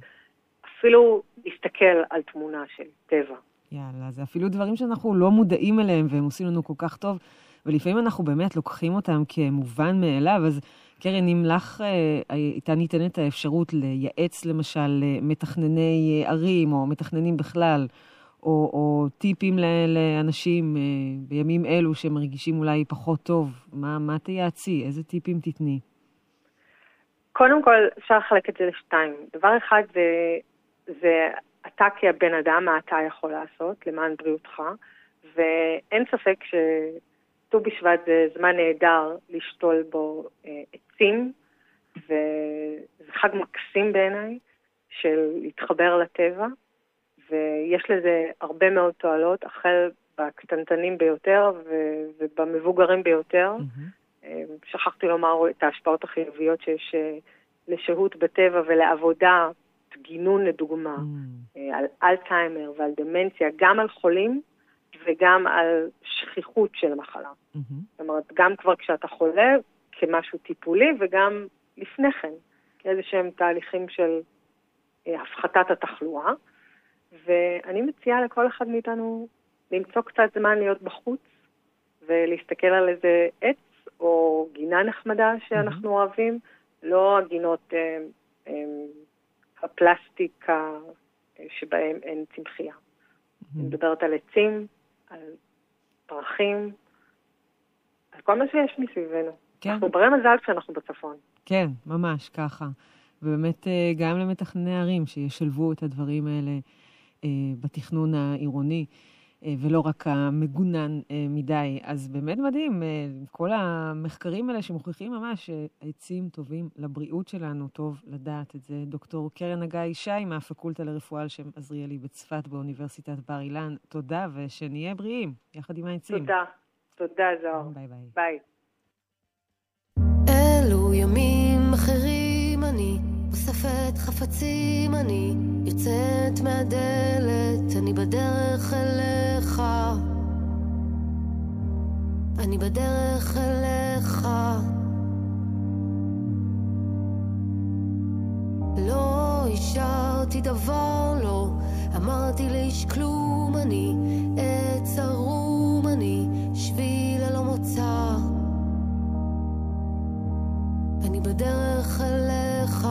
אפילו להסתכל על תמונה של טבע. יאללה, זה אפילו דברים שאנחנו לא מודעים אליהם והם עושים לנו כל כך טוב, ולפעמים אנחנו באמת לוקחים אותם כמובן מאליו, אז קרן, אם לך אה, הייתה ניתנת האפשרות לייעץ למשל מתכנני ערים או מתכננים בכלל, או, או טיפים לאנשים אה, בימים אלו שמרגישים אולי פחות טוב, מה, מה תייעצי? איזה טיפים תתני? קודם כל, אפשר לחלק את זה לשתיים. דבר אחד זה, זה אתה כבן אדם, מה אתה יכול לעשות למען בריאותך, ואין ספק שט"ו בשבט זה זמן נהדר לשתול בו אה, עצים, וזה חג מקסים בעיניי של להתחבר לטבע. ויש לזה הרבה מאוד תועלות, החל בקטנטנים ביותר ובמבוגרים ביותר. Mm-hmm. שכחתי לומר את ההשפעות החיוביות שיש אה, לשהות בטבע ולעבודה, גינון לדוגמה, mm-hmm. על אלצהיימר ועל דמנציה, גם על חולים וגם על שכיחות של המחלה. Mm-hmm. זאת אומרת, גם כבר כשאתה חולה, כמשהו טיפולי, וגם לפני כן, כאיזה שהם תהליכים של הפחתת התחלואה. ואני מציעה לכל אחד מאיתנו למצוא קצת זמן להיות בחוץ ולהסתכל על איזה עץ או גינה נחמדה שאנחנו mm-hmm. אוהבים, לא הגינות אה, אה, הפלסטיק אה, שבהם אין צמחייה. Mm-hmm. אני מדברת על עצים, על פרחים, על כל מה שיש מסביבנו. כן. אנחנו ברי מזל כשאנחנו בצפון. כן, ממש ככה. ובאמת אה, גם למתכנני ערים שישלבו את הדברים האלה. אה, בתכנון העירוני. אה, ולא רק המגונן אה, מדי. אז באמת מדהים, כל המחקרים האלה שמוכיחים ממש שעצים טובים לבריאות שלנו, טוב לדעת את זה. דוקטור קרן הגיא שי מהפקולטה לרפואה על שם עזריאלי בצפת באוניברסיטת בר אילן, תודה ושנהיה בריאים, יחד עם העצים. תודה, תודה זוהר. ביי ביי. ביי. אלו ימים אחרים אני אוספת חפצים אני יוצאת מהדלת, אני בדרך אליך. אני בדרך אליך. לא השארתי דבר, לא אמרתי לאיש כלום, אני עץ ערום, אני שביל ללא מוצא. אני בדרך אליך.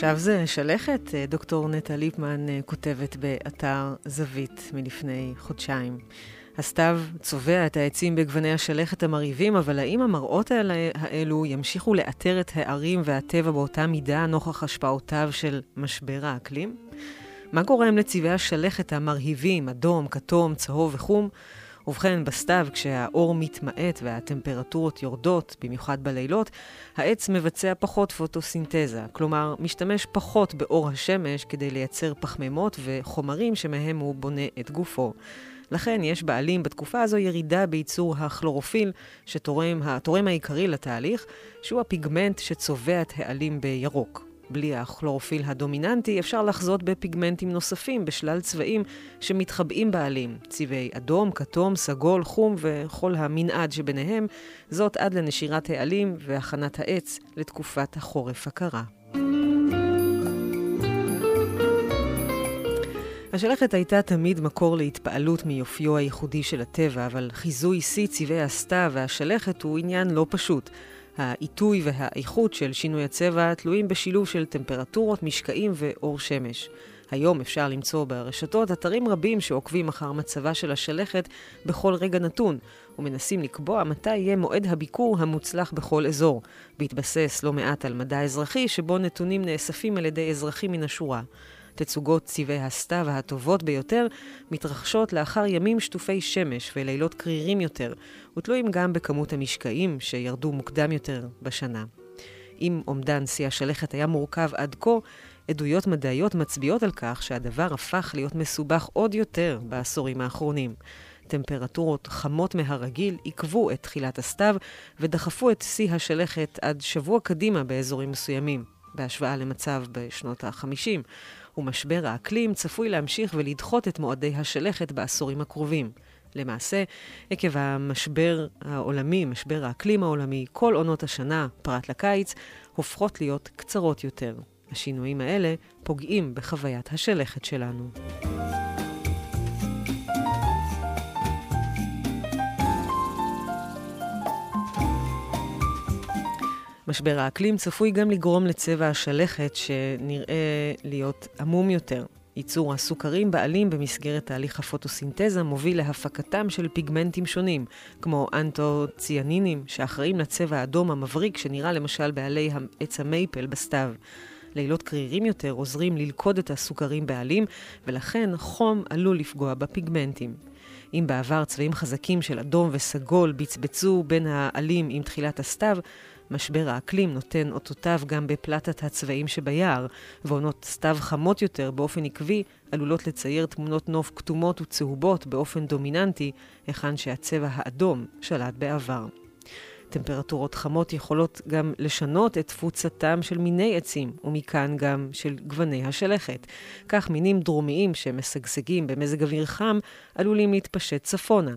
עכשיו זה שלכת, אה, דוקטור נטע ליפמן אה, כותבת באתר זווית מלפני חודשיים. הסתיו צובע את העצים בגווני השלכת המרהיבים, אבל האם המראות האלה, האלו ימשיכו לאתר את הערים והטבע באותה מידה נוכח השפעותיו של משבר האקלים? מה גורם לצבעי השלכת המרהיבים, אדום, כתום, צהוב וחום? ובכן, בסתיו, כשהאור מתמעט והטמפרטורות יורדות, במיוחד בלילות, העץ מבצע פחות פוטוסינתזה, כלומר, משתמש פחות באור השמש כדי לייצר פחמימות וחומרים שמהם הוא בונה את גופו. לכן יש בעלים בתקופה הזו ירידה בייצור הכלורופיל, שתורם התורם העיקרי לתהליך, שהוא הפיגמנט שצובע את העלים בירוק. בלי הכלורופיל הדומיננטי אפשר לחזות בפיגמנטים נוספים בשלל צבעים שמתחבאים בעלים, צבעי אדום, כתום, סגול, חום וכל המנעד שביניהם, זאת עד לנשירת העלים והכנת העץ לתקופת החורף הקרה. השלכת הייתה תמיד מקור להתפעלות מיופיו הייחודי של הטבע, אבל חיזוי שיא צבעי הסתיו והשלכת הוא עניין לא פשוט. העיתוי והאיכות של שינוי הצבע תלויים בשילוב של טמפרטורות, משקעים ואור שמש. היום אפשר למצוא ברשתות אתרים רבים שעוקבים אחר מצבה של השלכת בכל רגע נתון, ומנסים לקבוע מתי יהיה מועד הביקור המוצלח בכל אזור, בהתבסס לא מעט על מדע אזרחי שבו נתונים נאספים על ידי אזרחים מן השורה. תצוגות צבעי הסתיו הטובות ביותר מתרחשות לאחר ימים שטופי שמש ולילות קרירים יותר, ותלויים גם בכמות המשקעים שירדו מוקדם יותר בשנה. אם אומדן שיא השלכת היה מורכב עד כה, עדויות מדעיות מצביעות על כך שהדבר הפך להיות מסובך עוד יותר בעשורים האחרונים. טמפרטורות חמות מהרגיל עיכבו את תחילת הסתיו ודחפו את שיא השלכת עד שבוע קדימה באזורים מסוימים, בהשוואה למצב בשנות ה-50, ומשבר האקלים צפוי להמשיך ולדחות את מועדי השלכת בעשורים הקרובים. למעשה, עקב המשבר העולמי, משבר האקלים העולמי, כל עונות השנה, פרט לקיץ, הופכות להיות קצרות יותר. השינויים האלה פוגעים בחוויית השלכת שלנו. משבר האקלים צפוי גם לגרום לצבע השלכת שנראה להיות עמום יותר. ייצור הסוכרים בעלים במסגרת תהליך הפוטוסינתזה מוביל להפקתם של פיגמנטים שונים, כמו אנטוציאנינים, שאחראים לצבע האדום המבריק שנראה למשל בעלי עץ המייפל בסתיו. לילות קרירים יותר עוזרים ללכוד את הסוכרים בעלים, ולכן חום עלול לפגוע בפיגמנטים. אם בעבר צבעים חזקים של אדום וסגול בצבצו בין העלים עם תחילת הסתיו, משבר האקלים נותן אותותיו גם בפלטת הצבעים שביער, ועונות סתיו חמות יותר באופן עקבי עלולות לצייר תמונות נוף כתומות וצהובות באופן דומיננטי, היכן שהצבע האדום שלט בעבר. טמפרטורות חמות יכולות גם לשנות את תפוצתם של מיני עצים, ומכאן גם של גווני השלכת. כך מינים דרומיים שמשגשגים במזג אוויר חם עלולים להתפשט צפונה.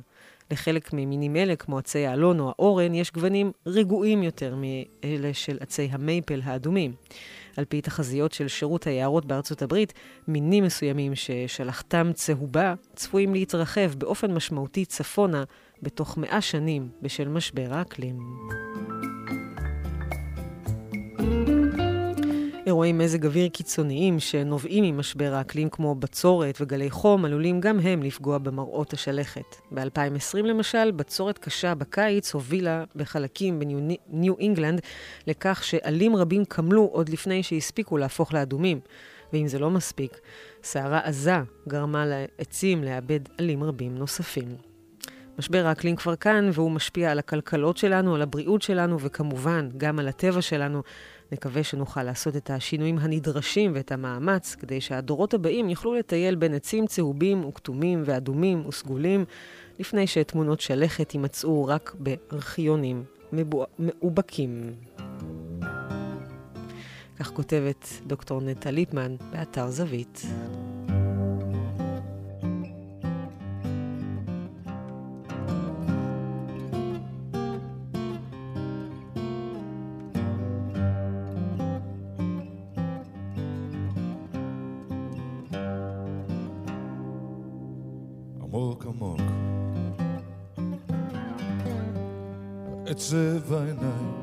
לחלק ממינים אלה, כמו עצי האלון או האורן, יש גוונים רגועים יותר מאלה של עצי המייפל האדומים. על פי תחזיות של שירות היערות בארצות הברית, מינים מסוימים ששלחתם צהובה צפויים להתרחב באופן משמעותי צפונה בתוך מאה שנים בשל משבר האקלים. אירועי מזג אוויר קיצוניים שנובעים ממשבר האקלים כמו בצורת וגלי חום עלולים גם הם לפגוע במראות השלכת. ב-2020 למשל, בצורת קשה בקיץ הובילה בחלקים בניו אינגלנד לכך שעלים רבים קמלו עוד לפני שהספיקו להפוך לאדומים. ואם זה לא מספיק, סערה עזה גרמה לעצים לאבד עלים רבים נוספים. משבר האקלים כבר כאן, והוא משפיע על הכלכלות שלנו, על הבריאות שלנו, וכמובן, גם על הטבע שלנו. נקווה שנוכל לעשות את השינויים הנדרשים ואת המאמץ, כדי שהדורות הבאים יוכלו לטייל בין עצים צהובים וכתומים ואדומים וסגולים, לפני שתמונות שלכת יימצאו רק בארכיונים מאובקים. כך כותבת דוקטור נטע ליפמן באתר זווית. עצב העיניים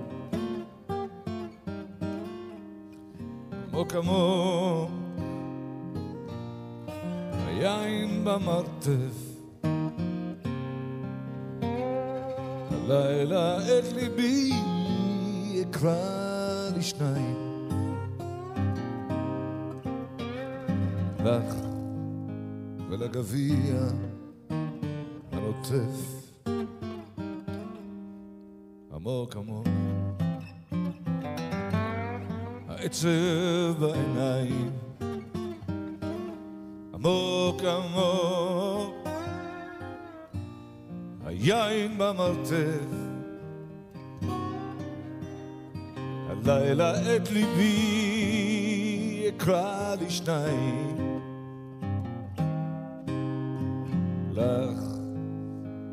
עמוק עמוק היין במרתף. הלילה את ליבי אקרא לשניים לך ולגביע הנוטף עמוק עמוק העצב בעיניים. עמוק עמוק היין במרתף. הלילה את ליבי אקרא לשניים. לך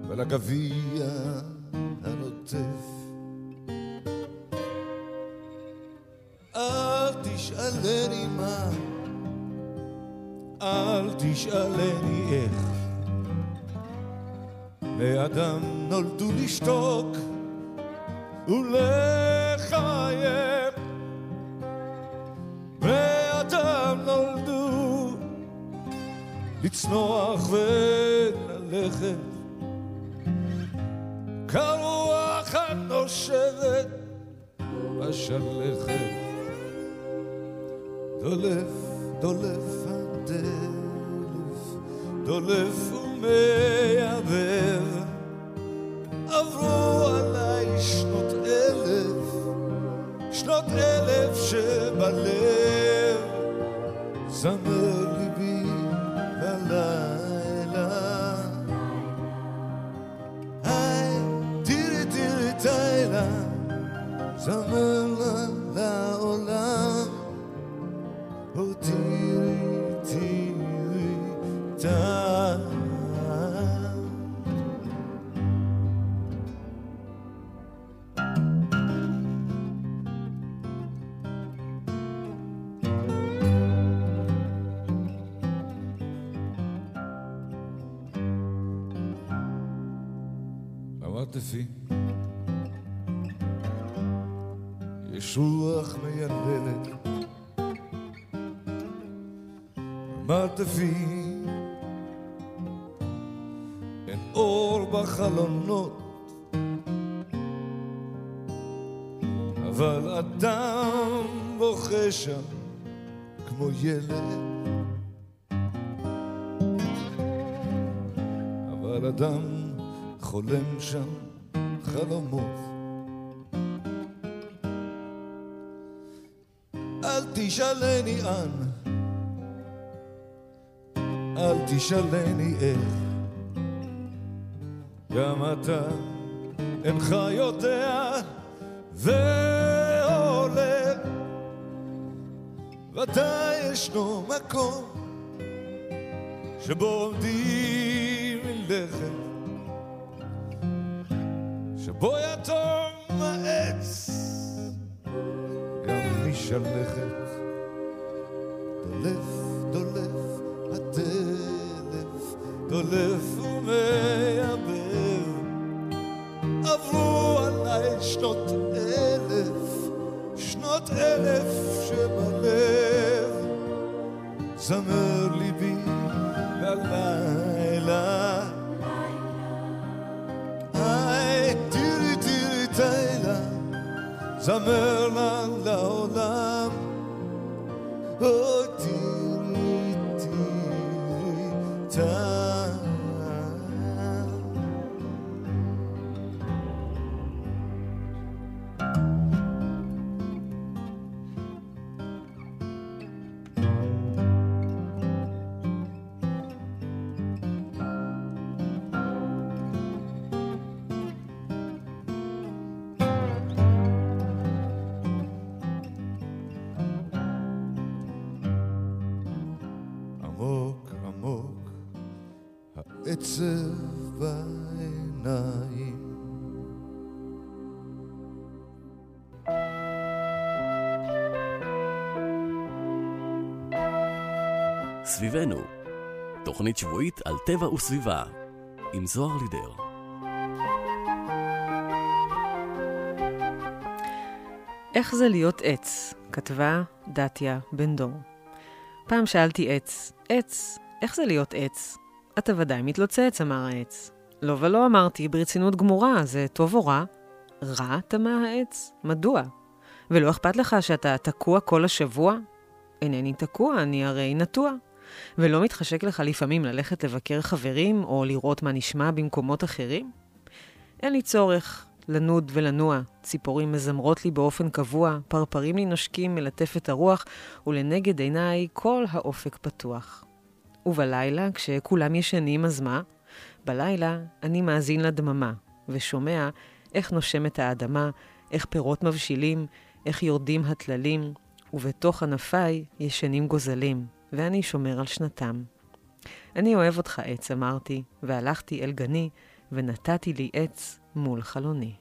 ולגביע תשאלני איך. בני אדם נולדו לשתוק ולחייב. בני אדם נולדו לצנוח וללכת כרוח הנושבת בשלכת דולף, דולף יש רוח מייללת במרתפים אין אור בחלונות. אבל אדם בוכה שם כמו ילד. אבל אדם חולם שם חלומות תשאלני אן, אל תשאלני איך, גם אתה אינך יודע והולך, ודאי ישנו מקום שבו עומדים מלכת, שבו יתום העץ גם משלכת. העצב בעיניים סביבנו, תוכנית שבועית על טבע וסביבה, עם זוהר לידר. איך זה להיות עץ? כתבה דתיה בן דור. פעם שאלתי עץ, עץ, איך זה להיות עץ? אתה ודאי מתלוצץ, אמר העץ. לא ולא אמרתי, ברצינות גמורה, זה טוב או רע? רע, תמה העץ. מדוע? ולא אכפת לך שאתה תקוע כל השבוע? אינני תקוע, אני הרי נטוע. ולא מתחשק לך לפעמים ללכת לבקר חברים, או לראות מה נשמע במקומות אחרים? אין לי צורך לנוד ולנוע. ציפורים מזמרות לי באופן קבוע, פרפרים לי נושקים מלטף הרוח, ולנגד עיניי כל האופק פתוח. ובלילה, כשכולם ישנים, אז מה? בלילה אני מאזין לדממה, ושומע איך נושמת האדמה, איך פירות מבשילים, איך יורדים הטללים, ובתוך ענפיי ישנים גוזלים, ואני שומר על שנתם. אני אוהב אותך, עץ, אמרתי, והלכתי אל גני, ונתתי לי עץ מול חלוני.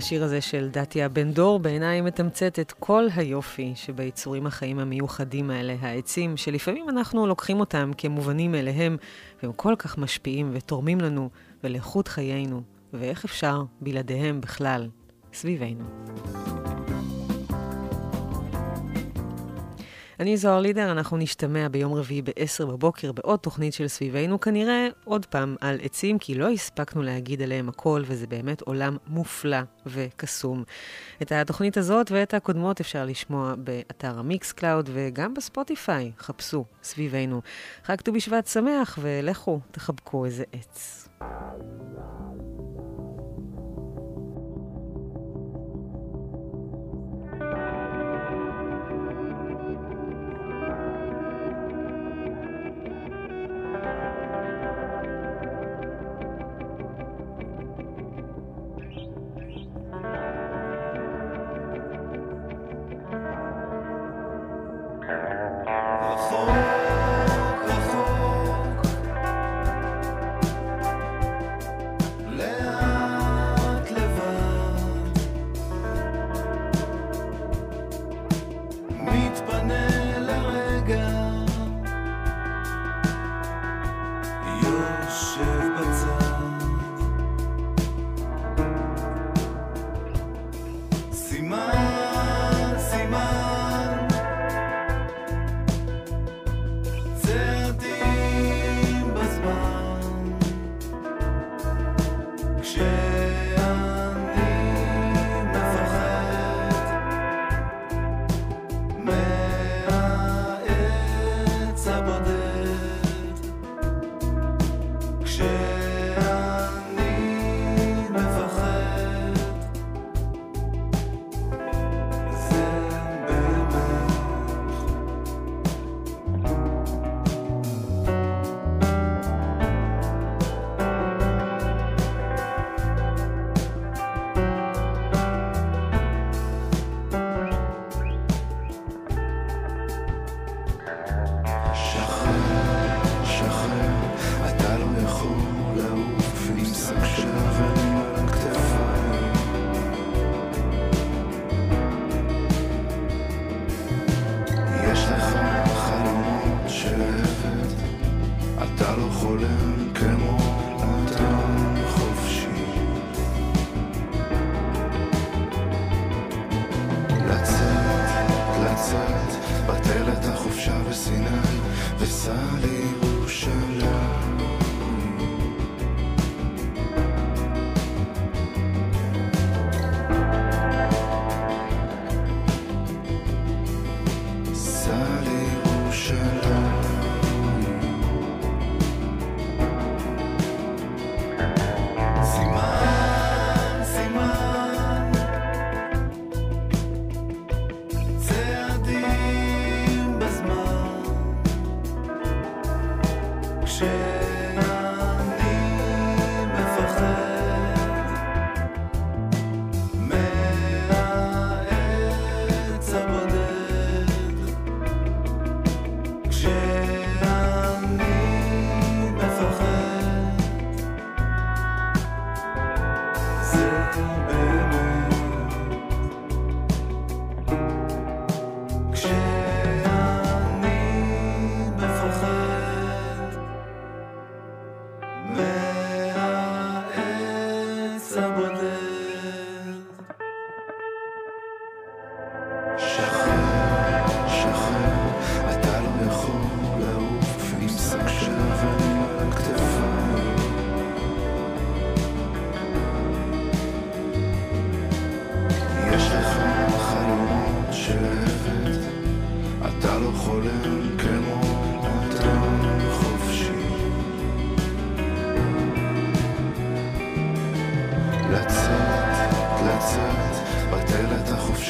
השיר הזה של דתיה בן דור בעיניי מתמצת את כל היופי שביצורים החיים המיוחדים האלה, העצים, שלפעמים אנחנו לוקחים אותם כמובנים מאליהם, והם כל כך משפיעים ותורמים לנו ולאיכות חיינו, ואיך אפשר בלעדיהם בכלל סביבנו. אני זוהר לידר, אנחנו נשתמע ביום רביעי ב-10 בבוקר בעוד תוכנית של סביבנו, כנראה עוד פעם על עצים, כי לא הספקנו להגיד עליהם הכל, וזה באמת עולם מופלא וקסום. את התוכנית הזאת ואת הקודמות אפשר לשמוע באתר ה Mixcloud וגם בספוטיפיי, חפשו סביבנו. חג ט"ו בשבט שמח, ולכו, תחבקו איזה עץ.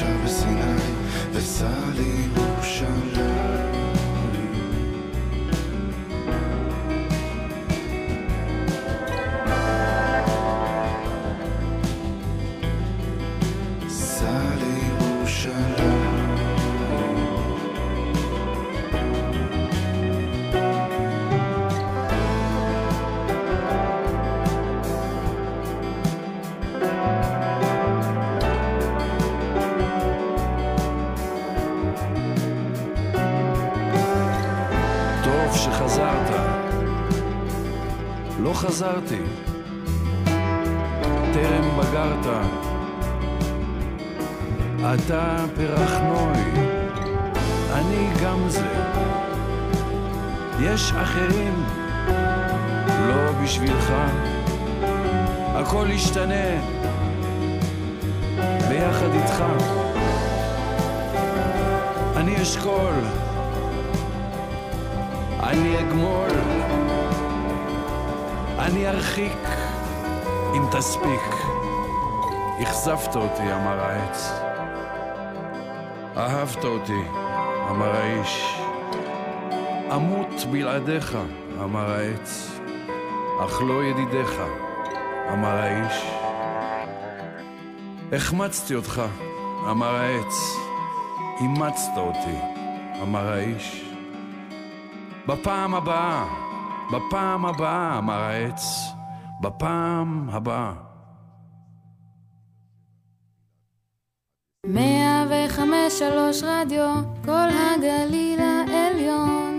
את החופשה בסיני, וסע לירושלים. ארחיק, אם תספיק. אכזבת אותי, אמר העץ. אהבת אותי, אמר האיש. אמות בלעדיך, אמר העץ. אך לא ידידיך, אמר האיש. החמצתי אותך, אמר העץ. אימצת אותי, אמר האיש. בפעם הבאה, בפעם הבאה, אמר העץ. בפעם הבאה. מאה וחמש שלוש רדיו, כל הגליל העליון.